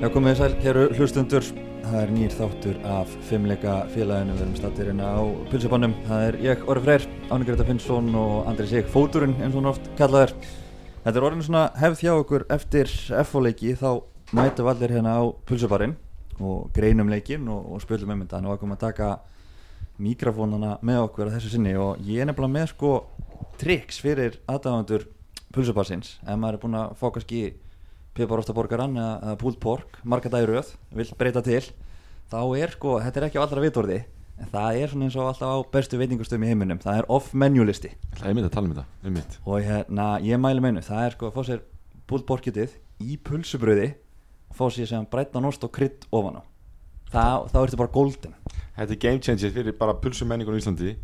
Já, komið sæl, héru hlustundur. Það er nýr þáttur af fimmleika félaginu. Við erum stattir hérna á pulsibannum. Það er ég, Orri Freyr, Ánni Greta Finnsson og Andri Sig Fóturinn, eins og hann oft kallaður. Þetta er orðin svona hefð hjá okkur eftir F-leiki. Þá mætum allir hérna á pulsibarinn og greinum leikin og, og spilum um þetta. Nú erum við að taka mikrofónana með okkur að þessu sinni og ég er nefnilega með sko triks fyrir aðdáðandur pulsibarsins. Ef maður er búin að fá kannski piparostaborgaran eða, eða pulled pork marga dagir rauð, vil breyta til þá er sko, þetta er ekki á allra vitorði en það er svona eins og alltaf á bestu veitingustöðum í heiminum, það er off-menu listi. Það er mitt að tala um þetta, um mitt og hérna, ég mælu meinu, það er sko að fá sér pulled porkitið í pulsubröði og fá sér sem breyta nost og krydd ofan á. Það, þá ertu bara golden. Þetta er game changer fyrir bara pulsumenningun á Íslandi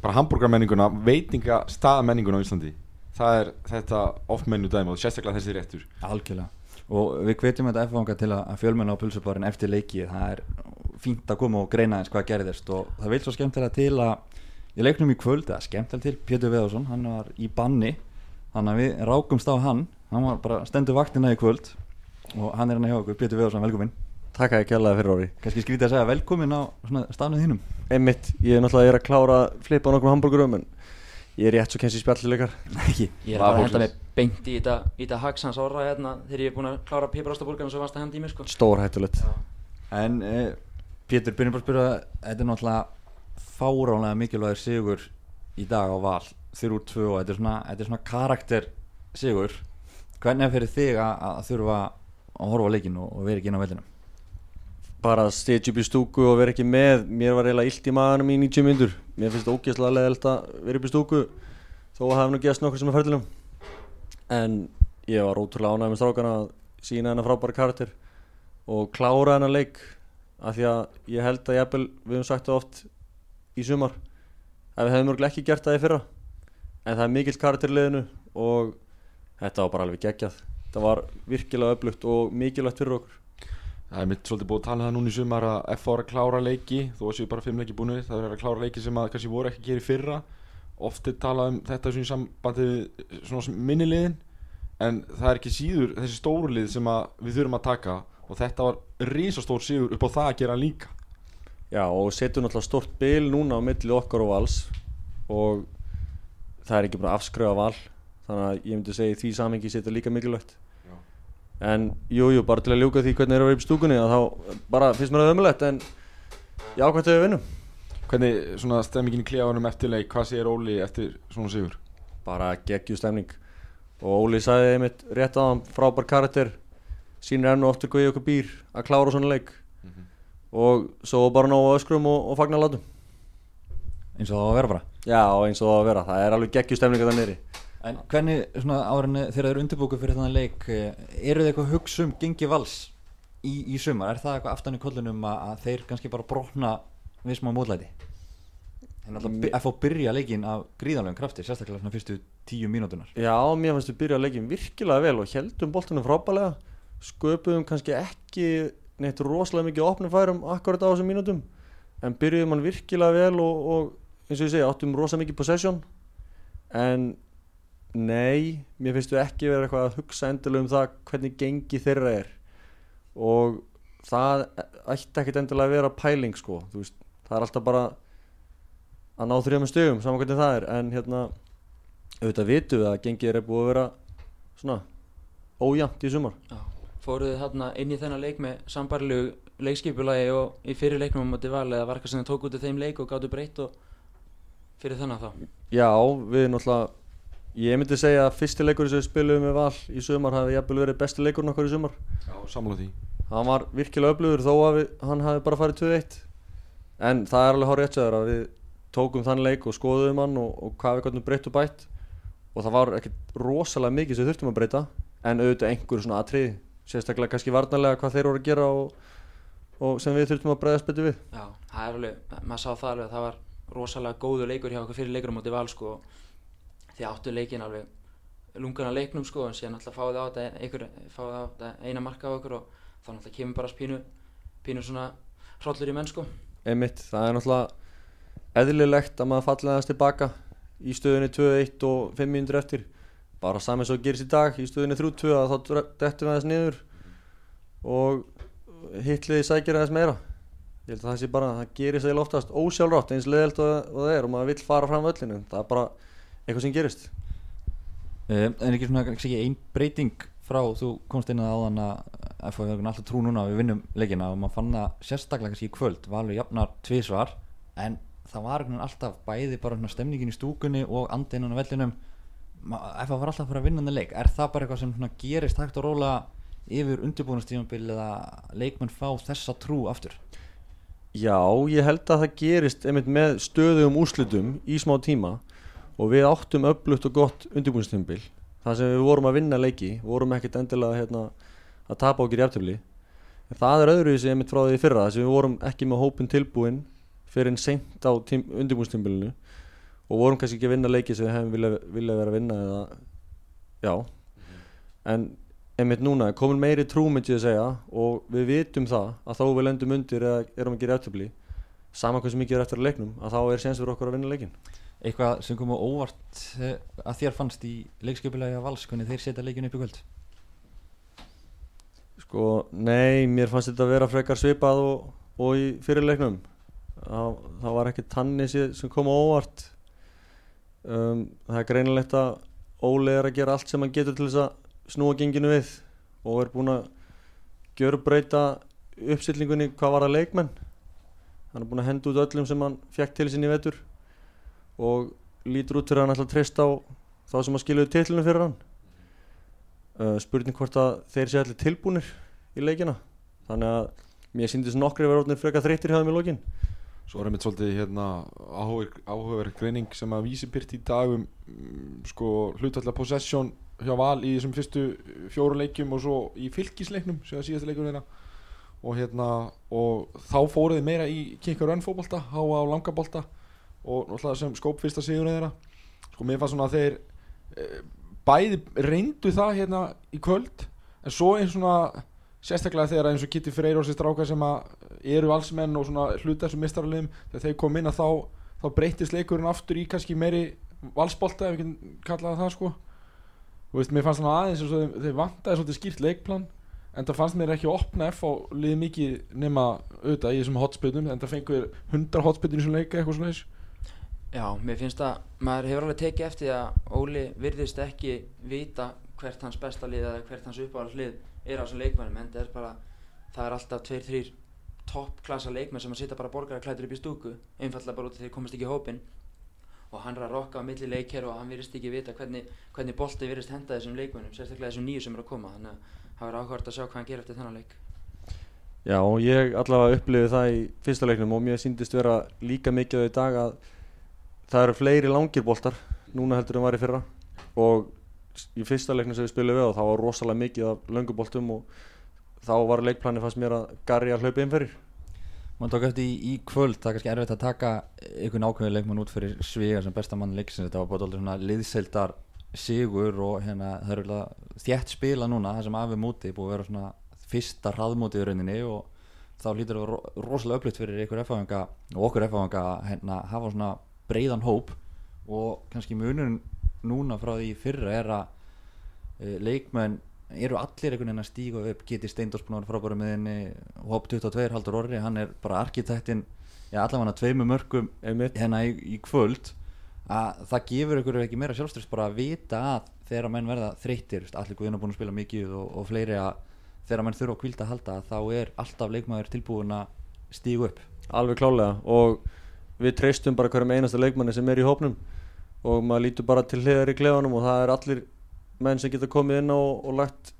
bara hambúrgarmenninguna, veitinga staðamenninguna á Íslandi það er þetta off-menu dæmi og sérstaklega þessi réttur. Algjörlega. Og við hvetjum þetta F-vanga til að fjölmenna á pulsubarinn eftir leiki það er fínt að koma og greina eins hvað gerðist og það vil svo skemmtilega til að ég leiknum í kvöld, það er skemmtilega til Pétur Veðarsson, hann var í banni. Þannig að við rákumst á hann. Hann var bara stendur vaktina í kvöld og hann er hann hjá okkur, Pétur Veðarsson, velkomin Takk að ég kjallaði fyrir orði kannski skrítið að segja velkomin á stafnuð þínum. Einmitt, ég er náttúrulega er að klára að flipa á nokkrum hambúrgurum en ég er rétt svo kennst í spjallileikar ekki, Ég er bara að henda mig beint í þetta, í þetta hagsans ára hérna þegar ég er búin að klára piparástaburgan og svo varst að henda í mér sko. Stór hættulegt. En eh, Pétur, byrjum bara að spyrja þetta er náttúrulega fáránlega mikilvægur sigur í dag á val þurr úr tvö og þetta er svona, þetta er svona karakter sigur. Hvernig er fyrir þig að, að þurfa að horfa á leikin og, og vera ekki inn á veldinu Bara að stegja upp í stúku og vera ekki með. Mér var eiginlega illt í maðanum í 90 myndur Mér finnst þetta ógeðslega leðilt að vera upp í stúku Þó að hafa nú gæst nokkur sem er ferðilum En ég var ótrúlega ánægð með strákana að sína hennar frábæra karakter Og klára hennar leik Af því að ég held að jafnvel, við höfum sagt það oft í sumar Að við hefum mörgulega ekki gert það í fyrra. En það er mikill karakter í liðinu Og þetta var bara alveg geggjað. Það var virkilega öflugt og mikilvægt fyrir okkur Það er mitt svolítið búið að tala um það núna í sumar að F ára að klára leiki. Þó að séu bara fimm leiki búinu það er að klára leiki sem að kannski voru ekki að gera í fyrra. Oft er talað um þetta svona í sambandi við svona minniliðin en það er ekki síður þessi stóru lið sem við þurfum að taka. Og þetta var risastór síður upp á það að gera líka. Já og setjum náttúrulega stort bil núna á milli okkar og vals. Og það er ekki bara afskröða val þannig að ég myndi segja því samengi setja líka mikilvægt. En jújú, jú, bara til að ljúka því hvernig er að vera upp í stúkunni að þá bara finnst mér það ömulegt en já, hvað þau vinnum Hvernig svona stemmingin í klefanum eftir leik hvað segir Óli eftir svona sigur? bara geggju stemning. Og Óli sagði einmitt rétt á hann frábær karakter sínir enn og oftur ég okkur býr að klára svona leik. Og svo bara ná öskrum og, og fagna látum eins og það á að vera bara. Já, eins og það á að vera, það er alveg geggju stemning að það nýri en hvernig svona árinni þegar þið eru undirbúku fyrir þannig leik eh, eru þið eitthvað að hugsa um gengi vals í, í sumar, er það eitthvað aftan í kollunum að, að þeir kannski bara brotna við smá mótlæti? En alltaf by- að fá byrja leikin af gríðanlegum krafti sérstaklega svona fyrstu tíu mínútunar Já, mér fannst við byrja að leikinn virkilega vel og heldum boltunum frábælega sköpuðum kannski ekki neitt rosalega mikið opnum færum akkurat á þessum mínútum en byrjuðum hann virkilega vel og, og eins og ég segi, áttum rosalega mikið possession. En nei, mér finnst við ekki vera eitthvað að hugsa endilega um það hvernig gengi þeirra er. Og það ætti ekkit endilega að vera pæling sko, þú veist, það er alltaf bara að ná þrjóðum stöðum saman hvernig það er, en hérna auðvitað vitum við að gengið er búið að vera svona ójæmt í sumar. Já. Fóruð þið þarna inn í þennan leik með sambarlegu leikskipulagi og í fyrir leiknum á móti val eða var eitthvað sem þið tók út af þeim leik og gáttu breytt og fyrir þennan þá? Já, við náttúrulega ég myndi segja að fyrsti leikur sem við spilum með val í sumar hafi jafnvel verið besti leikurinn okkar í sumar. Já, sammála því. Hann var virkilega öflugur þó að við, hann hafi bara farið 2-1 en það er alveg hár rétt að við tókum þann leik og skoðum hann og, og hvað við gottum breytt og bætt. Og það var ekkert rosalega mikið sem við þurftum að breyta en auðvitað einhver svona atrið sérstaklega kannski varnarlega hvað þeir voru að gera og, og sem við þurftum að breyðast betur við. Já, það er alveg, maður sá það alveg að það var rosalega góðu leikur hjá okkur fyrir leikur á móti val sko því áttu leikin alveg lungan að leiknum sko en síðan alltaf fáið á þetta einhver, fáið á þetta eina marka á okkur og þá náttúrulega kemur bara pínu, pínu svona hrollur í menn sko. Einmitt, það er náttúrulega eðlilegt að maður falliðast tilbaka í stöðunni 2-1 og 5 mínútur eftir. Bara saman svo gerist í dag í stöðunni 3-2 að þá dettum við aðeins niður og hitliði sækir aðeins meira. Ég held að það sé bara, það gerist eða oftast ósjálfrátt eins leðilt og, og það er og maður vill fara fram völlinu, það er bara eitthvað sem gerist? Um, en ekki svona ekki ein breyting frá þú komst inn að áðan að FH hefur alltaf trú núna að við vinnum leikina og maður fann það sérstaklega kannski í kvöld valur jafnar tvísvar en það var alltaf bæði bara stemningin í stúkunni og andinnan á vellinum. FH var alltaf að fara að vinna þennan leik. Er það bara eitthvað sem gerist hægt og róla yfir undirbúinastífambil eða leikmenn fá þessa trú aftur? Já, ég held að það gerist einmitt með stöðum úrslitum í smá tíma og við áttum öflugt og gott undirbúinstímbil þar sem við vorum að vinna leiki vorum ekkert endilega hérna, að tapa okkur í aftöfli en það er öðruvísi einmitt frá því fyrra þar sem við vorum ekki með hópin tilbúin fyrir en seint á undirbúinstímbilinu og vorum kannski ekki að vinna leiki sem við hefum viljað vilja vera að vinna eða já. En einmitt núna komin meiri trú myndi ég að segja og við vitum það að þó við lendum undir eða erum að gera eftirblí saman hversu mikið er eftir að leiknum að þá er séns fyrir okkur að vinna leikin eitthvað sem kom á óvart eh, að þér fannst í leikskjöpulagi að vals hvernig þeir setja leikinu upp í kvöld? Sko, nei, mér fannst þetta að vera frekar svipað og, og í fyrirleiknum. Það, það var ekki tanni sem kom á óvart. Um, það er greinilegt að Óli er að gera allt sem hann getur til þess að snúa genginu við og er búin að gjörbreyta uppsillingunni hvað var að leikmenn. Hann er búin að henda út öllum sem hann fekk til sinni vetur og lítur út fyrir að hann ætla að treysta á þá sem að skiluðu titlunum fyrir hann. Uh, spurning hvort að þeir sé allir tilbúnir í leikina. Þannig að mér síndist nokkri vera orðinir frekar þreyttir hjá þeim í lokin. Svo er einmitt svolítið hérna, áhugaverð greining sem að vísi byrt í dag um mm, sko, hlutvallega possession hjá Val í þessum fyrstu fjóru leikjum og svo í fylgisleiknum sem að síðasta leikum þeirra. Og, hérna, og þá fóruði meira í kikkar rönnfóbolta, háa á langabolta og náttúrulega sem skóp fyrsta sigur þeirra. Sko mér fannst svona að þeir e, bæði reyndu það hérna í kvöld en svo eins svona sérstaklega þegar eins og Kitty Freyr og sér strákar sem að eru valsmenn og svona hluta þessum mistaraliðum þegar þeir kom inn að þá, þá breytist leikurinn aftur í kannski meiri valsbolta ef við getum kallað það sko. Og veist, mér fannst þannig aðeins eins og þeir, þeir vantaði svolítið skýrt leikplan en það fannst mér ekki að opna F á liðið mikið nema auðvitað í þessum hotspillum en það fengur 100 hotspillin þessum leika eitthvað svona þess Já, mér finnst að maður hefur alveg tekið eftir því að Óli virðist ekki vita hvert hans besta lið eða hvert hans uppáhalds lið er á þessum leikmennum en það er bara, það er alltaf tveir, þrýr toppklassa leikmenn sem að sitja bara borgaraklætur upp í stúku einfallega bara út af því þeir komast ekki í hópin og hann er að rokka á milli leikher og hann virðist ekki vita hvernig, hvernig bolti virðist henda þessum leikmennum sérstaklega þessum nýju sem eru að koma þannig að það verður áhugavert að sjá hvað hann gerir eftir þennan leik. Já, og ég allavega upplifið það í fyrsta leiknum og mér síndist vera líka mikið á í dag að það eru fleiri langir boltar núna heldur en var í fyrra. Og í fyrsta leiknum sem við spilum við og það var rosalega mikið af lönguboltum og þá var leikplani fannst mér að Garri að hlaupa innferir Man tók eftir í, í kvöld, það er kannski erfitt að taka einhvern ákveðið leikmann út fyrir Sviga sem besta mann leiksins, þetta var bara alltaf svona liðseildar sigur og hérna það eru þjætt spila núna það sem afið móti, búið að vera svona fyrsta hraðmóti í rauninni og þá lítur það ro rosalega upplýtt fyrir ykkur F-fáðinga og okkur F-fáðinga hérna hafa svona breiðan hóp og kannski munurinn núna frá því fyrra er að uh, leikmenn eru allir einhvern veginn að stíga upp. Að vera frábæra með henni Hop 22 Haldur Orri, hann er bara arkitektinn allavega tveimu mörgum hérna í, í kvöld. Að það gefur ykkur ekki meira sjálfströst bara að vita að þegar menn verða þreyttir allir guðina búin að spila mikið og, og fleiri að þegar menn þurfa að kvilda að halda þá er alltaf leikmaður tilbúin að stígu upp. Alveg klálega og við treystum bara hverjum einasta leikmanni sem er í hópnum og maður lítur bara til hliðar í klefanum og það er allir menn sem geta komið inn á og, og lagt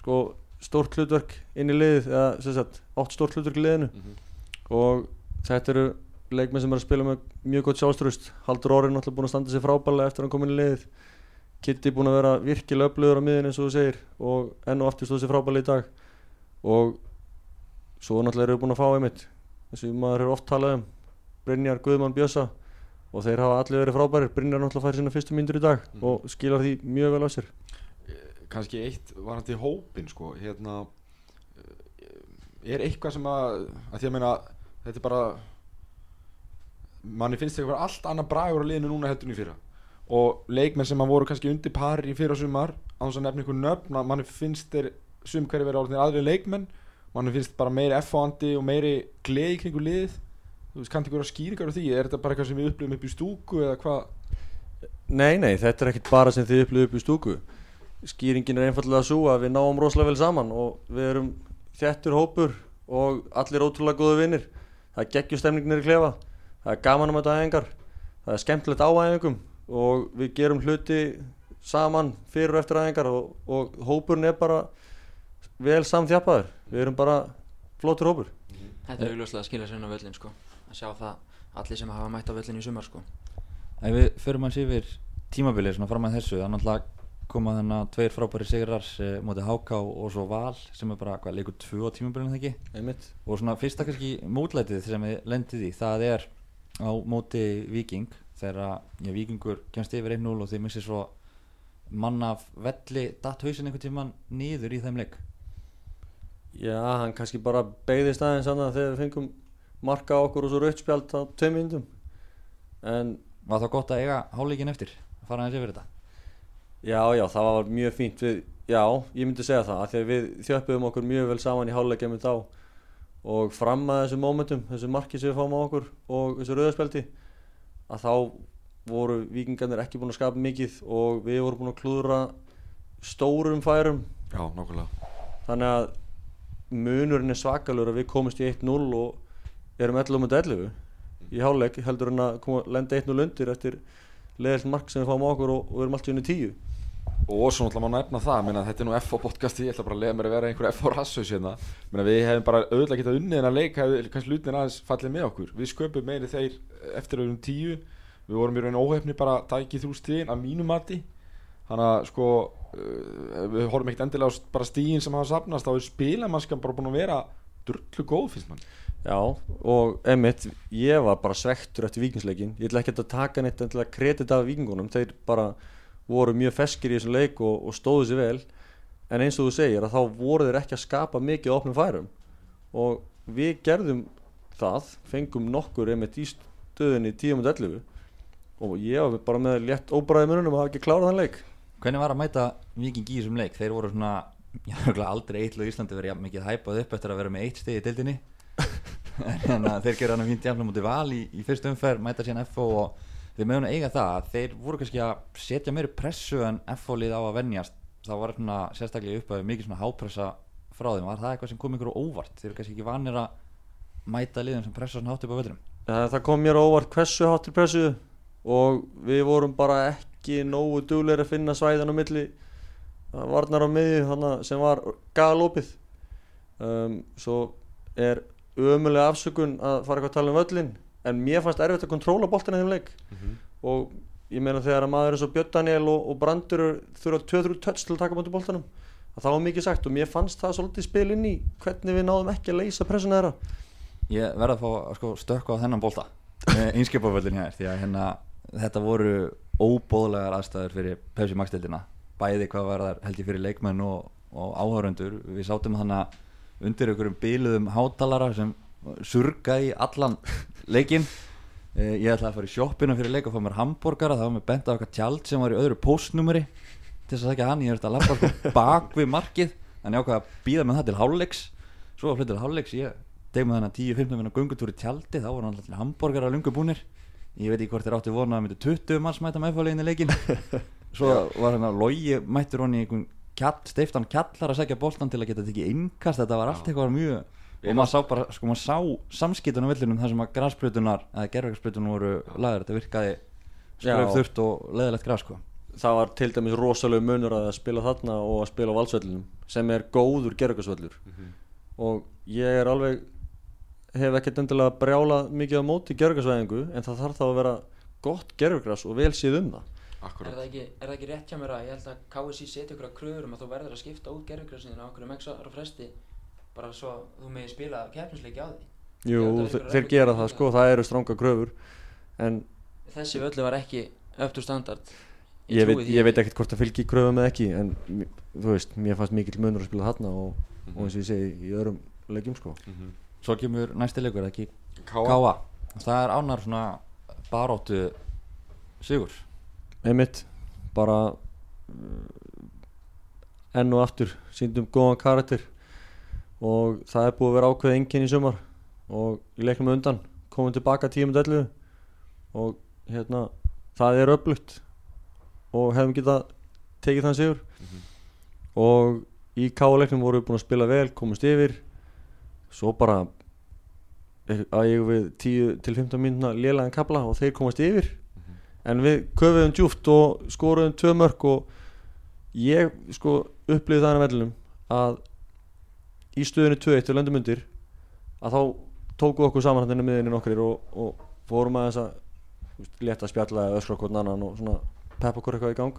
sko stórt hlutverk inn í liðið eða sem sagt átt stórt hlutverk í liðinu. Og þetta eru leikmenn sem er að spila með mjög gott sjálfströst Haldur Orri er náttúrulega búin að standa sér frábælega eftir að hann kom inn í liðið. Kitty búin að vera virkilega upplöður á miðin eins og þú segir og enn og aftur stóð sér frábælega í dag. Og svo náttúrulega eru við búin að fá einmitt eins og maður hefur oft talað um Brynjar, Guðmann, Bjössa og þeir hafa allir verið frábærir. Brynjar náttúrulega færi sína fyrstu myndur í dag Mhm. og skilar því mjög vel á sér. Kannski eitt varandi hópin sko, hérna eh, er eitthvað sem að, að meina þetta er bara manni finnst eitthvað allt annað bragur á liðinu núna í fyrra. Og leikmenn sem að voru kannski undir par í fyrra sumar á þess að nefna einhver nöfn manni finnst þeir sum hverju verið orðinir aðri leikmenn. Mann finnst bara meiri F-andi og meiri gleði kringu liðið þú veist, kanntu ykkur að skýringar á því? Er þetta bara eitthvað sem við upplifum upp í stúku eða hvað? Nei, nei, þetta er ekkert bara sem þið upplifðu upp í stúku. Skýringin er einfallega svo að við náum rosalega vel saman og við erum þjættur hópur og allir ótrúlega góðu vinnir Það er geggjustemningnir í klefa. Það er gaman um þetta æfingar. Það er skemmtilegt á æfingum og við gerum hluti saman fyrir og eftir æfingar og, og hópurinn er bara vel samþjappaður. Við erum bara flottur hópur. Þetta er augljóslega að skilja sér inn á völlin sko að sjá það allir sem hafa mætt á völlin í sumar sko. Ef við förum hans yfir tímabilið svona fram að þessu, það er náttúrulega koma þarna tveir frábæri sigrar eh, mótið Háká og svo Val sem er bara hvað, leikur tvö á tímabilinu það ekki? Einmitt. og svona fyrsta kannski mótlætið sem við lendið í, það er á móti Viking þegar Vikingur kemst yfir 1-0 og þeir missir svo mann af velli datt hausin einhvern tíman niður í þeim leik? Já, hann kannski bara beigðist aðeins annað þegar við fengum marka okkur og svo rautspjald á tveim myndum. En Var það gott að eiga hálíkin eftir að fara aðeins yfir þetta? Já, já, það var mjög fínt við, Já, ég myndi segja það af Því að við þjöppuðum okkur mjög vel saman í háluleikjum þá. Og fram að þessum momentum Þessu marki sem við fáum á okkur Og þessu rauðarspjaldi Að þá voru vikingarnir ekki búin að skapa mikið Og við vorum búin að klúðra Stórum færum. Já, nákvæmlega. Þannig að munurinn er svakalur Að við komumst í 1-0 Og erum 11 um 11 Í háluleik heldur en að koma, lenda 1-0 undir Eftir leðilt mark sem við fáum okkur Og, og við erum alltaf unni 10 og svo náttúrulega má nefna það meina, þetta er nú FO podcasti, ég ætla bara að lega mér að vera einhver FO rassus hérna. Meina, við hefum bara auðvitað getað unnið en að leik hefði kannski lutin aðeins fallið með okkur. Við sköpum meiri þeir eftir auðvitað tíu. Við vorum í raun óhefni bara að tæki þrjú stíðin að mínu mati. Þannig að sko uh, við horfum ekkert endilega á bara stíðin sem hafa sapnast þá er spilamannskan bara búin að vera drullu góð finnst mann Já, og emitt, ég var bara svektur eftir vikingsleikin Ég ætla ekki að taka neitt til að kredita vikingunum Þeir bara voru mjög feskir í þessum leik og, og stóðu sér vel. En eins og þú segir að þá voru þeir ekki að skapa mikið á opnum færum. Og við gerðum það, fengum nokkur emitt í stöðunni 10.11 Og ég var bara með létt óbræði mununum að hafa ekki klárað þann leik. Hvernig var að mæta Viking í þessum leik? Þeir voru svona, ég hef aldrei eitthvað í Íslandi verið mikið hæpað upp eftir að vera með eitt stið í dildinni en að þeir gera hann að fínt jafnlega mútið val í, í fyrstu umferð, mæta síðan FO og þeir meðan eiga það að þeir voru kannski að setja meiri pressu en FO lið á að venjast. Það var svona sérstaklega uppæðu mikið svona hápressa frá þeim, var það eitthvað sem kom ykkur á óvart? Þeir eru kannski ekki vanir að mæta liðum sem pressa svona hátt upp á völdrum það kom mér á óvart hversu hátt til pressu og við vorum bara ekki nógu dugleir að finna svæðan á milli. Varnar á hana, sem var galopið. Um, svo er ömulega afsökun að fara eitthvað að tala um völlin en mér fannst erfitt að kontróla boltina í þeim leik. Og ég meina þegar að maður eins og Björn Daniel og, og Brandur þurfa 2-3 tötts til að taka bóti boltanum að það var mikið sagt og mér fannst það svolítið spil inn í hvernig við náðum ekki að leysa pressuna þeirra. Ég verða að fá að sko, stökka á þennan bolta einskipaföldin hér því að hérna, þetta voru óbóðlegar aðstæður fyrir Pepsi Max deildina bæði hvað var þar held ég fyrir leikmenn og, og áhörundur við sátum þannig undir einhverjum bíluðum hátalara sem surgaði í allan leikin eh, ég ætlaði að fara í sjoppina fyrir leik og fá mér hambúrgara. Það var með bent á eitthvað tjald sem var í öðru postnumeri til þess að þekka hann, ég þurfti að lappa sko bak við markið. En ég ákvaði að býða með það til hálfleiks. Svo var flyttur hálfleiks, ég deg með þannig 10-15 minna gungutúri tjaldi þá voru alltaf hambúrgara lungu búnir. Ég veit ekki hvort þeir áttu vona að myndi 20 manns mæta meðfálegin í leikin svo var hann að logi mættur hann í einhvern steiftan kjallar að segja boltan til að geta tekið innkast. Þetta var allt eitthvað mjög og maður sá bara, sko maður sá samskiptunum villinum þar sem að græsplutunar eða gerðverksplutunar voru lagar þetta virkaði skröf þurft og leðilegt græs sko. Það var til dæmis rosalega munur að spila þarna og að spila á valsvellinum sem er góður gerðugarsvellur og ég er alveg hef ekkert endilega brjálað mikið á móti gerðugarsvæðingu en það þarf þá að vera gott gerðugras og vel síð um það Er Akkurat það, ekki, er það ekki rétt hjá mér að ég held að KSI setja ykkur að kröður um að þú verður að skipta út gerðugrassin á okkur um x ára fresti bara svo að þú megi spila keppnisleiki á því? Jú, þeir gera það að- sko, það. eru stranga kröfur en þessi völlu var ekki up to standard. Ég veit, trúi því ég veit ekkert hvort það fylgir kröfum eða ekki en þú veist, mér fannst mikill munur að spila þarna og, og eins og ég segi í öðrum leikjum sko. Svo kemur næsti leikur ekki? Káa einmitt, bara uh, enn og aftur síndum góðan karakter. Og það er búið að vera ákveð enginn í sumar. Og í leiknum undan komum tilbaka tíum dellu og hérna það er öflugt. Og hefum getað tekið þann sigur. Og í káleiknum vorum við búin að spila vel komast yfir. Svo bara að ég við 10 til 15 mínúna lélæðan kapla og þeir komast yfir en við köfum djúft og skoruðum tvö mörg og ég sko upplýði það en vellum að í stöðunni 2-1 og löndum undir að þá tóku okkur saman hann inn miðinni nokkrir og, og fórum að þess að létta spjalla eða öskra okkur annan og svona peppa okkur eitthvað í gang.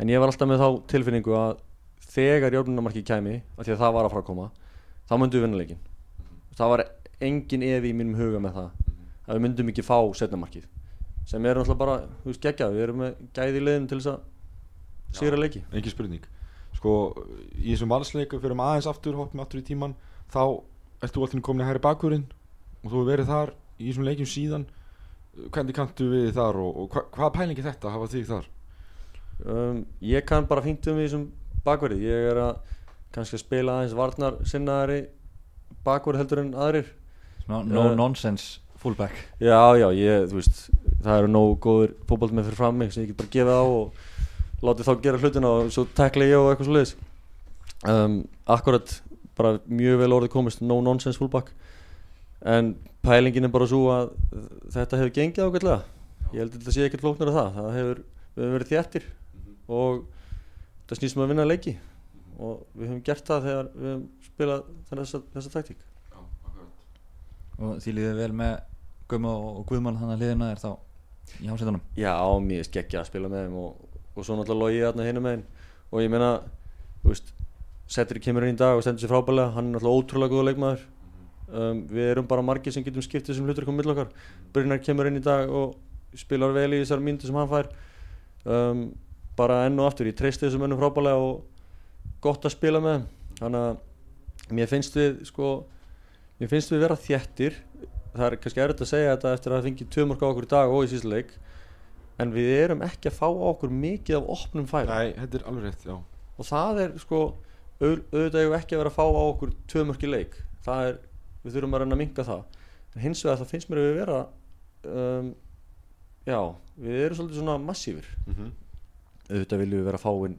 En ég var alltaf með þá tilfinningu að þegar járnunamarki kæmi af því að það var að fara að koma þá myndum við vinna leikin það var engin evi í mínum huga með það að við myndum ekki fá setnamarkið sem er náttúrulega bara, þú veist, geggjað. Við erum með gæði í liðin til þess að sigra leiki. Ekki spurning. Sko, í þessum valsleiku fyrir maður aðeins aftur, hoppum aftur í tíman þá ert þú alltaf komin að hæri bakurinn og þú hefur verið þar í þessum leikjum síðan. Hvernig kanntu við þar og, og hva, hvaða pælingi þetta hafa þig þar? um, ég kann bara fínt um í þessum bakverði ég er að kannski að spila aðeins varnar sinnaðari bakverð heldur en aðrir. No, no Eh, nonsense fullback já, já, ég, þú veist það eru nógu góður fótbolt með fyrir fram mig sem ég get bara gefið á og látið þá gera hlutina og svo tekla ég og eitthvað svo leiðis um, akkurat bara mjög vel orðið komist no nonsense fullback. En pælingin er bara svo að þetta hefur gengið ágætlega. Ég held að þetta sé ekkert flóknar af það. Það hefur, við hefur verið þjættir og það snýst um að vinna leiki. Og við höfum gert það þegar við höfum spilað þessa, þessa taktík. Og því líður vel með Guma og Guðmann hann að liðina er þá í hásetunum. Já, er skeggja að spila með þeim og, og svo náttúrulega logi þarna hinum megin. Og ég meina, þú veist Setri kemur inn í dag og stendur sér frábælega hann er náttúrulega ótrúlega góða leikmaður. Um, við erum bara margir sem getum skipt þessum hlutur komið mill okkar. Brynjar kemur inn í dag og spilar vel í þessar myndu sem hann fær. Um, bara enn og aftur ég treysti þessum mönnum frábælega og gott að spila með þannig að mér finnst við sko mér finnst við vera þjættir það er kannski erfitt að segja þetta eftir að það fengi tvö mörg á okkur í dag og í síðan leik en við erum ekki að fá okkur mikið af opnum færum. Nei, þetta er alveg rétt, já. Og það er sko au- auðvitað við ekki að vera að fá á okkur tvö mörg í leik. Það er, við þurfum að reyna að minga það. En hins vegar það finnst mér að við vera um, já, við erum svolítið svona massífur mm -hmm. auðvitað viljum við vera að fá inn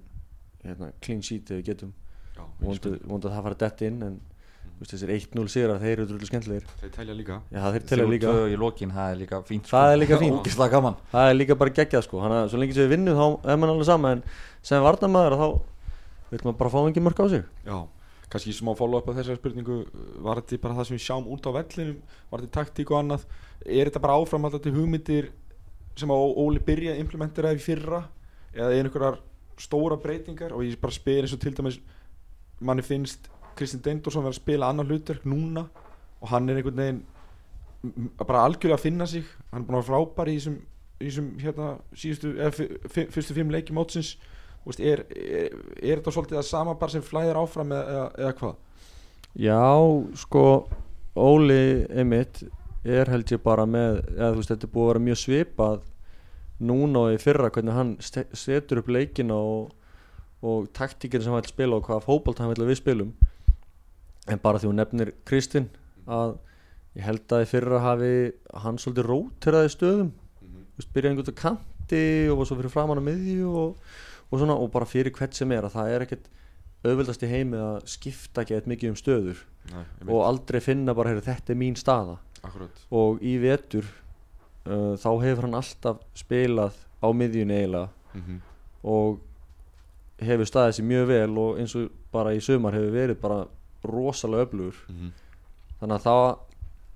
hérna, clean sheet ef við getum. Já, vonandi að það fara dett inn en þú veist, þessir 1-0 sigra þeir eru drullu skemmtilegir. Þeir telja líka. Já, þeir telja líka. í lokin, það er líka fínt Það er líka fínt. Ógeðslega gaman. Það er líka bara geggjað sko. Þannig að svo lengi sem við vinnum þá er mann alveg sama en sem varnamæður þá vil maður bara fá engin mörg á sig. Já, kannski smá follow up á þessari spurningu Var þetta bara það sem við sjáum út á vellinum? Var þetta taktík og annað? Er þetta bara áframhaldandi hugmyndir sem að Óli byrja að implementera í fyrra? Eða er einhverjar stóra breytingar? Og ég bara spyr eins og til dæmis manni finnst Kristinn Deindorsson vera að spila annar hlutverk núna og hann er einhvern veginn bara algjörlega að finna sig. Hann er búin að vera frábær í þessum, í þessum hérna, síðustu, fyrstu fimm leiki mótsins. Þú veist, er, er, er þetta svolítið að sama bara sem flæðir áfram eða, eða, hvað? já sko Óli Emmitt er held ég bara með eða veist þetta er búið að vera mjög svipað núna og í fyrra hvernig hann setur upp leikina og, og taktíkin sem hann vil spila og hvaða fótbolt hann vil við spilum en bara því hún nefnir Kristinn að ég held að í fyrra hafi hann svolítið róteraði stöðum. Þú veist, byrjaði einhvern veginn kanti og svo fyrir framann á miðju og, og svona og bara fyrir hvert sem er að það er ekkert auðvöldast í heimi að skipta ekki eitthvað mikið um stöður Nei, og aldrei finna bara heyri, þetta er mín staða. Akkurat. Og í vetur uh, þá hefur hann alltaf spilað á miðjunni eiginlega mm -hmm. og hefur staðið sér mjög vel og eins og bara í sumar hefur verið bara rosalega öflugur. Þannig að það,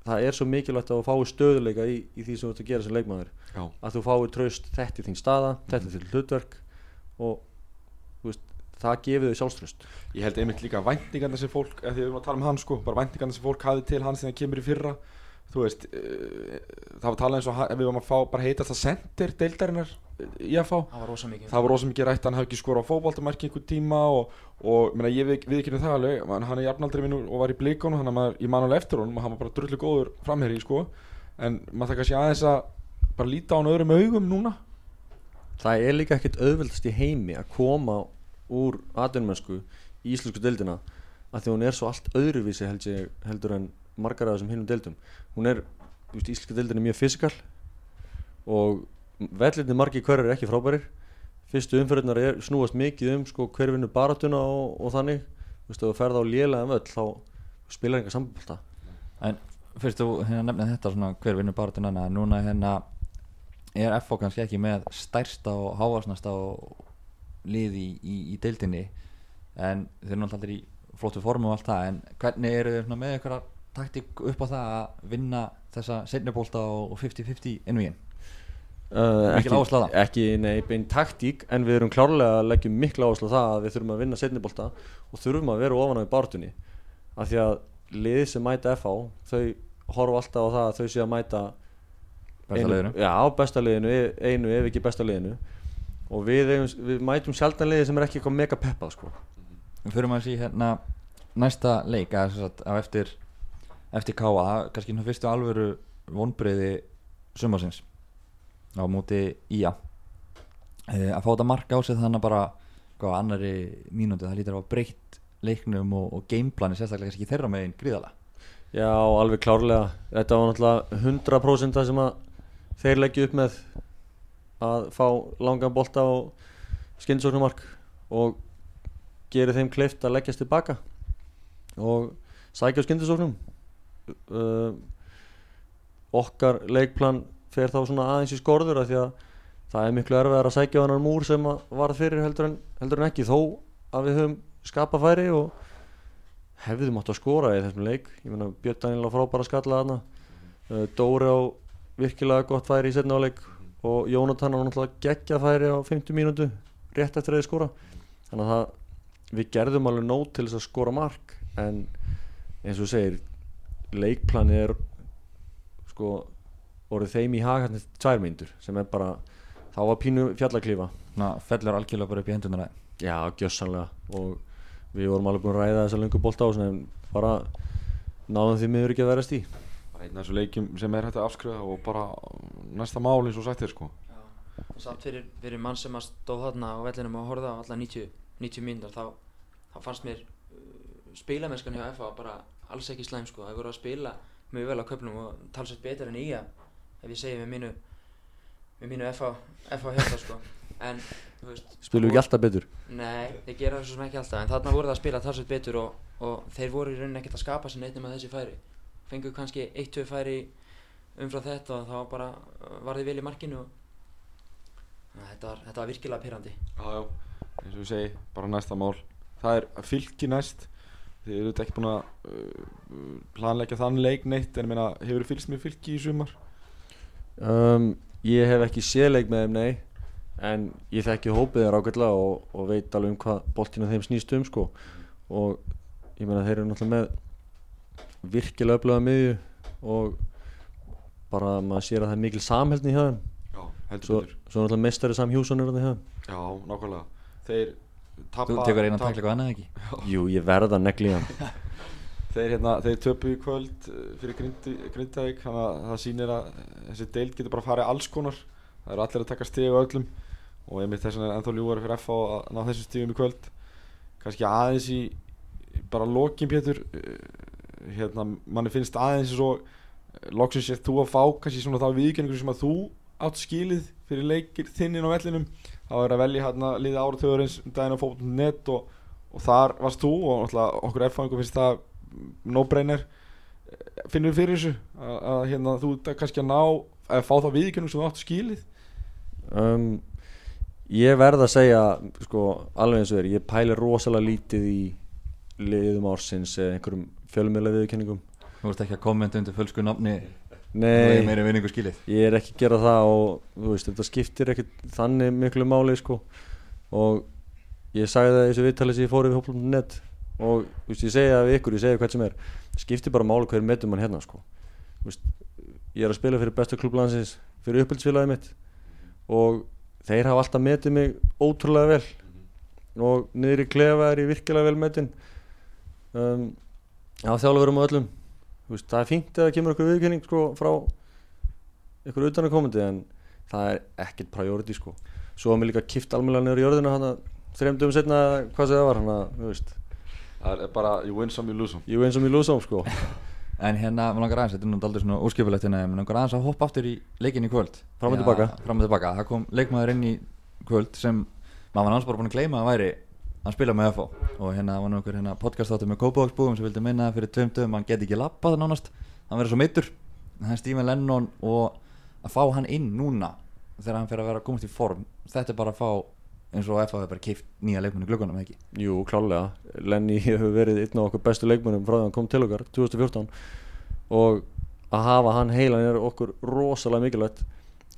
það er svo mikilvægt að þú fái stöðuleika í, í því sem þú ert að gera sem leikmaður. Já, að þú fái traust þetta er þín staða, þetta er þín hlutverk og veist, það gefið þau sjálfströst ég held einmitt líka væntingarna sem fólk, því við erum að tala um hann sko bara væntingarna sem fólk hafði til hans þegar hann kemur í fyrra þú veist, uh, það var talað eins og hann- við varum að fá bara heita það sendir deildarinnar í að fá það var rosa mikið. Það var rosa mikið rætt, hann hafði ekki skora á fótboltamarki einhver tíma og, og meina, ég við, við ekki það alveg, hann er jafnaldri minn og var í blíkónu, þannig að maður, ég man alveg eftir honum og hann var bara drullu góður framherri sko. En maður það kannski aðeins að bara líta á hann öðrum augum núna. Það er líka ekkert auðveldast í heimi að koma úr atvinnmennsku í íslensku deildina að því hún er svo allt öðruvísi held ég, heldur en margar af þessum hinnum deildum. Hún er, þú veist, íslenska deildin er mjög fysikal og vellinni margir hverjar er ekki frábærir. Fyrstu umfyrirnar er, snúast mikið um sko, hver vinnur baratuna og, og þannig. Þú veist, ef þú ferð á lélega völl þá spilar enga sambólta En fyrst þú hérna nefnir þetta svona hver vinnur bara til annað núna hérna er FO kannski ekki með stærsta og hávarsnasta og lið í, í, í deildinni? En þeir eru náttúrulega allir í flottu formu og allt það en hvernig eru þeir með eitthvað taktík upp á það að vinna þessa setnibólta og 50-50 innvíðin Uh, Mikil áhersla á það? ekki, nei, bein taktík en við erum klárlega að leggja mikla áherslu á það að við þurfum að vinna setnibolta og þurfum að vera ofan á í bartunni af því að liðið sem mæta FH þau horfa alltaf á það að þau sé að mæta Besta einu- liðinu. já, besta liðinu, e- einu ef ekki besta liðinu og við, eigum, við mætum sjaldan liðið sem er ekki eitthvað mega peppað sko. Við maður að sé hérna næsta leik að, á eftir eftir káa, það er kannski fyrstu alvöru vonbreiði sumarsins á móti ía e, að fá þetta mark á sig þannig að bara hvað, annari mínúti, það að hafa breytt leiknum og, og gameplani sérstaklega kannski þeirra megin gríðala já, alveg klárlega. Þetta var náttúrulega 100% það sem að þeir leggja upp með að fá langan bolta og skynsóknumark og gerir þeim kleift að leggjast tilbaka og sækja á skyndisóknum uh, okkar leikplan fer þá svona aðeins í skorður af því að það er miklu erfiðar að sækja á hennar múr sem að varð fyrir heldur en, heldur en ekki. Þó að við höfum skapað færi og hefðum átt að skora í þessum leik. Ég meina Björn Daniel á frábæra skalla þarna. Uh, Dóri á virkilega gott færi í setna áleik og Jónatan á náttúrulega geggja færi á 50 mínútu rétt eftir að þið skora. Þannig að það við gerðum alveg nót til þess að skora mark en eins og segir leikplani er sko orðið þeim í hag hérna tvær myndur sem er bara þá var pínu fjallaklífa Ná, fellur algjörlega bara upp í hendunar já, gjössanlega og við vorum alveg búin að ræða þessa löngu bolta á en bara náðum því miður ekki að verast í. Bara einn af þessu leikjum sem er hægt að afskrifa og bara næsta mál eins og sagt þér sko. Samt fyrir, fyrir mann sem að stóð þarna á vellinum og horfða á alla 90, 90 mínútur þá, þá fannst mér uh, spilamennskan hjá FA bara alls ekki slæm sko, það voru að spila mjög vel á köflum og talsvægt betur en í ef ég segi með mínu með mínu FA, FA hérta sko. En þú veist spilum við ekki alltaf betur? Nei, þeir gera það svo sem ekki alltaf en þarna voru það að spila talsveit betur og, og þeir voru í rauninni ekkert að skapa sér neitt nema þessi færi. Fengu kannski 1-2 færi umfrá þetta og þá bara uh, var þið vel í markinu og að þetta var, þetta var virkilega pyrrandi Já, já, eins og ég segi, bara næsta mál. Það er fylki næst Þið eru ekki búin að uh, planleggja þann leik neitt En meina, hefur þið fylgst með fylki í sumar? um, ég hef ekki séleik með þeim nei en ég þekki hópið þeir ágætlega og, og veit alveg um hvað boltinu þeim snýst um sko. Og ég meina þeir eru náttúrulega með virkilega öfluga miðju og bara maður sér að það er mikil samheldni hjá þeim. Já, heldur svo, svo náttúrulega mestari Sam Hjússon þarna hjá þeim. Já, nákvæmlega. Þeir tapa Þú tekur eina tap- takla hvað annað ekki? Jú ég verða að negli hann. Þeir, hérna, þeir töpu í kvöld uh, fyrir Grindavík Þannig að það sýnir að þessi deild getur bara farið alls konar. Það eru allir að taka stig á öllum Og einmitt þess vegna er ennþá ljúari fyrir FH að ná þessum stigum í kvöld. Kannski aðeins í í bara lokin Pétur uh, Hérna, manni finnst aðeins svo Loksins sér þú að fá kannski svona þá viðkenningur sem að þú átt skilið fyrir leikir þinnin á vellinum. Það var að velja hérna liði áratöðurins daginn á fótbolti.net og, og þar varst þú og náttúrulega okkur erfæðingu finnst það no-brainer. Finnur fyrir þessu? Að, að hérna, þú kannski að ná að fá það viðkennum sem þú áttu skilið um, ég verð að segja sko alveg eins og er ég pæli rosalega lítið í liðum ársins eða einhverjum fjölmjöla viðkenningum Þú veist ekki að kommenta undir fölsku nafni nei. Er meiri vinningu skilið ég er ekki að gera það og þú veist, þetta skiptir ekkert þannig miklu máli sko. og ég sagði það í þessu viðtali sem ég fór yfir hóplum.net og þú veist, ég segi það við ykkur, ég segi hvert sem er. Skiptir bara máli hver metum mann hérna sko. Þú veist, ég er að spila fyrir bestu klublansins fyrir upphaldsfélagið mitt og þeir hafa alltaf metið mig ótrúlega vel og niður í klefa er ég virkilega vel metin um, á þjálfurum og öllum veist, það er fínt að það kemur eitthvað viðkenning sko, frá ykkur utanakomandi en það er ekkert priority sko. svo var mér líka kift almennilega niður í jörðina hana, þreymdum setna hvað sem það var veist. Það er bara, you win some, you lose some. Ég veins og mér lúsum sko. En hérna, maður langar aðeins, þetta er nú aldrei svona óskipulegt hérna, maður langar aðeins að hoppa aftur í leikin í kvöld. Fram og tilbaka, það kom leikmaður inn í kvöld sem maður var náttúrulega bara búin að gleyma að væri að spila með FO og hérna var einhver hérna podcast áttu með Kópavóksbúum sem vildi minna fyrir tveim dögum hann geti ekki lappað nánast, hann verið svo meittur það er Stephen Lennon og að fá hann inn núna þegar hann fyrir að vera komast í form, þetta er bara að fá eins og FO hefur bara keift nýja leikmennu glöggunum, ekki? Jú, klálega Lenny hefur verið einn af okkur bestu leikmönnum frá því hann kom til okkar 2014 og að hafa hann heilan er okkur rosalega mikilvægt.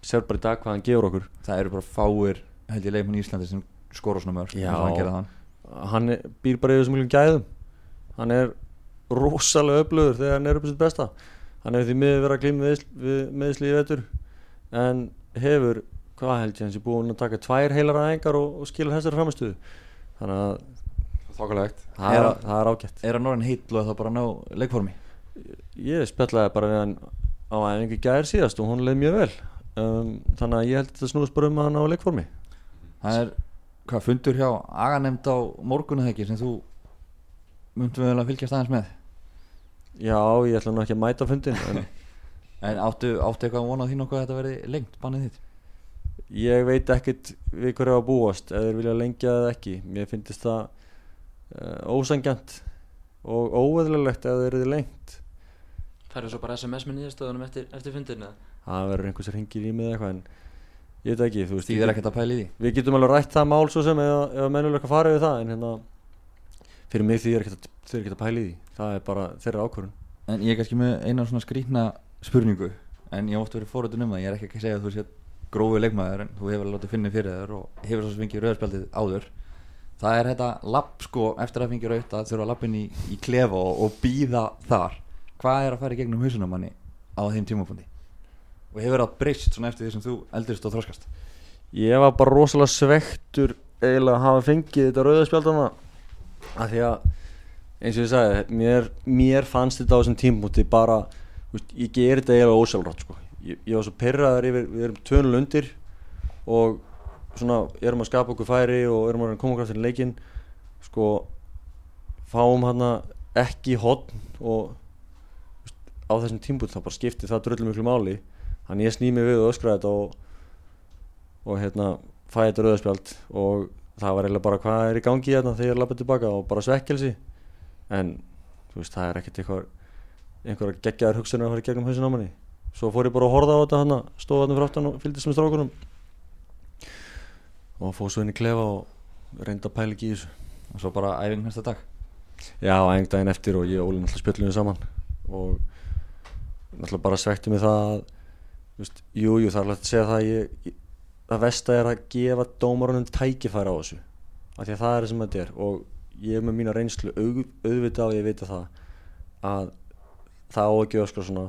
Sér bara í dag hvað hann gefur okkur. Það eru bara fáir, held ég, leikmenn í Íslandi sem skora svona mörg, hann hann er- býr bara í þessum miljum gæðum. Hann er rosalega öflugur þegar hann er upp á sitt besta. Hann hefur því miður verið að við meðsli í vetur en hefur hvað held ég hans er búin að taka tvær heilar aðengar og, og skilja þessari framistuðu þannig að það er, það er ágætt. Er hann orðin heill og þá bara að ná leikformi? ég spjallaði bara við hann á æfingu gæðir síðast og hún leið mjög vel. Um, þannig að ég held að þetta snúðast bara um að hann á leikformi. Það er, hvað, fundur hjá aganemnd á morgunu þegar sem þú myndum vel að fylgjast aðeins með? Já, ég ætla nú ekki að mæta á fundin en En áttu, áttu eitthvað að vona á því nokkuð að þetta verði lengt, bannið þitt? ég veit ekkert við hverju á að búast þeir vilja lengja eða ekki. Mér finnst það uh, ósangjant og óeðlilegt ef þeir eru lengt. Færðu svo bara SMS með nýðastöðunum eftir, eftir fundinu það verður einhvers sem hringir í mig eða eitthvað en ég veit ekki, þú veist er ekkert að pæla í því. við getum alveg rætt það mál svo sem ef, ef mennulega farið við það en hérna fyrir mig því er ekkert að, eru ekkert að pæla í því. Það er bara þeirra ákvörun En ég er kannski með eina svona skrýtna spurningu En ég oft verið fóröldun um það Ég er ekki að segja að þú sé grófi leikmaður En þú hefur látið finni fyrir þér Og hefur svo sem fengið rauðspjaldið áður. Það er þetta lapp sko Eftir að fengið rauðt að þurfa lappin í, í klefa og, og býða þar. Hvað er að fara í gegnum hausunum manni á þeim tímafundi? Og hefur það breyst svona eftir því sem þú eldurist og þroskast? Ég var bara rosalega svektur eiginlega að hafa fengið þetta rauðaspjaldana af því að eins og ég sagði, mér, mér fannst þetta á þessum tímpúti bara veist, ég ger þetta eiginlega ósjálfrátt sko. ég, ég var svo perraður yfir, við erum tönul undir og svona erum að skapa okkur færi og erum að koma kraftir í leikinn sko fáum hann ekki hotn og veist, á þessum tímpúti þá bara skipti það dröllum miklu máli þannig ég sný mig við og öskra þetta og og hérna fæði þetta rauðaspjald og það var eiginlega bara hvað er í gangi hérna? Þegar ég lappa tilbaka og bara svekkelsi. En þú veist það er ekkert eitthvað einhverja geggjaðar hugsanir að fara í gegnum hausin á manni. Svo fór ég bara að horfa á þetta hann stóð hann fyrir aftan og fylgdist með strákunum. Og fóð svo inn í klefa og reyndi að pæla ekki í þessu. Og svo bara æfing næsta dag? Já, æfing daginn eftir og ég og Óli náttúrulega spjöllum saman. Og náttúrulega bara svekti mig það veist, jú, jú, það er alveg að segja það að ég, það vesta er að gefa dómarunum tækifæri á þessu af því að það er það sem þetta er. Og ég er með mína reynslu auð, auðvitað og ég veit að það að það á að gefa skra svona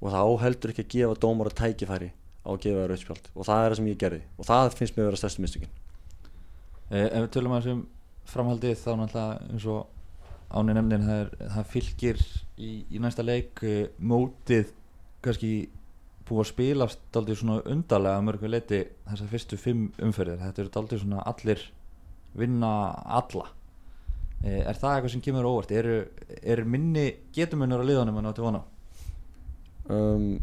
og það á heldur ekki að gefa dómara tækifæri á að gefa þér auðspjald og það er það sem ég gerði. Og það finnst mér að vera stærstu mistökin. Eh, Ef við tölum að þessum framhaldið þá náttúrulega eins og áni nefndin það, er, það fylgir í, í næsta leik eh, mótið kannski búið að spilast daldið svona undarlega að mörgu leiti þessar fyrstu fimm umferðir þetta eru daldið svona allir vinna alla Eh, Er það eitthvað sem kemur á óvart? Eru, er minni getumunur á liðanum að ná til vona? um,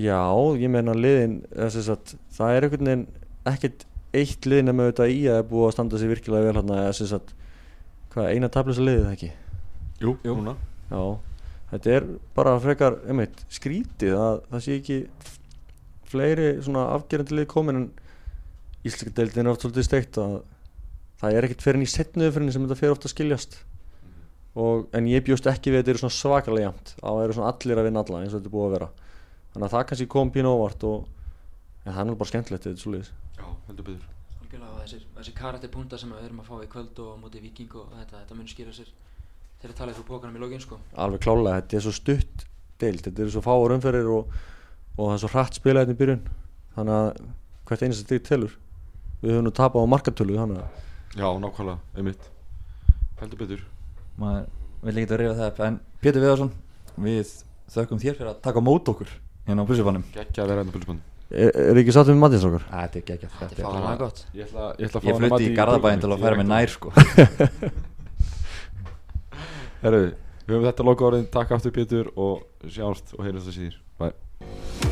Já, ég meina liðin þess að það er einhvern veginn ekkert eitt lið nema auðvitað í að er búið að standa sig virkilega vel hérna þess að hvað eina tablisa liðið það ekki Jú, Jú. núna Já, þetta er bara frekar einmitt, skrítið að það sé ekki fleiri svona afgerandi lið komin en Íslika deildin er oft svolítið steikt að það er ekkert fyrir í setnuðu fyrir sem þetta fyrir ofta að skiljast. Og, en ég bjóst ekki við að þetta eru svona svakalega jæmt að það eru svona allir að vinna alla eins og þetta er búið að vera. Þannig að það kannski kom pínu óvart og en það er nú bara skemmtilegt þetta er svolítið Já, heldur þessir, þessir karakterpunta sem við erum að fá í kvöld og á móti viking og þetta, þetta mun skýra sér þeirra talaði fyrir bókanum í lógin sko. alveg klálega, þetta er svo stutt deilt, þetta eru svo fáur umferðir og, og það er svo hratt spilaðin hérna í byrjun. Þannig að hvert einast þetta ekki telur. Við höfum nú tapað á markartölu hana. já, nákvæmlega, einmitt. Heldur betur. Maður vil ekki vera reyða það en Pétur Viðarsson, við þökkum þér fyrir að taka mót okkur hérna á pulsifannum geggja að vera hérna á pulsifannum Er, er ekki sattum við matins okkar? Æ, þetta er ekki ekki Þetta er fálega gott Ég, ætla, ég, ætla ég flutti í Garðabæðin til að færa mig nær sko. Herru, við höfum þetta loka orðin, takk aftur Pétur og sjáumst og heyrjumst að síður Bye.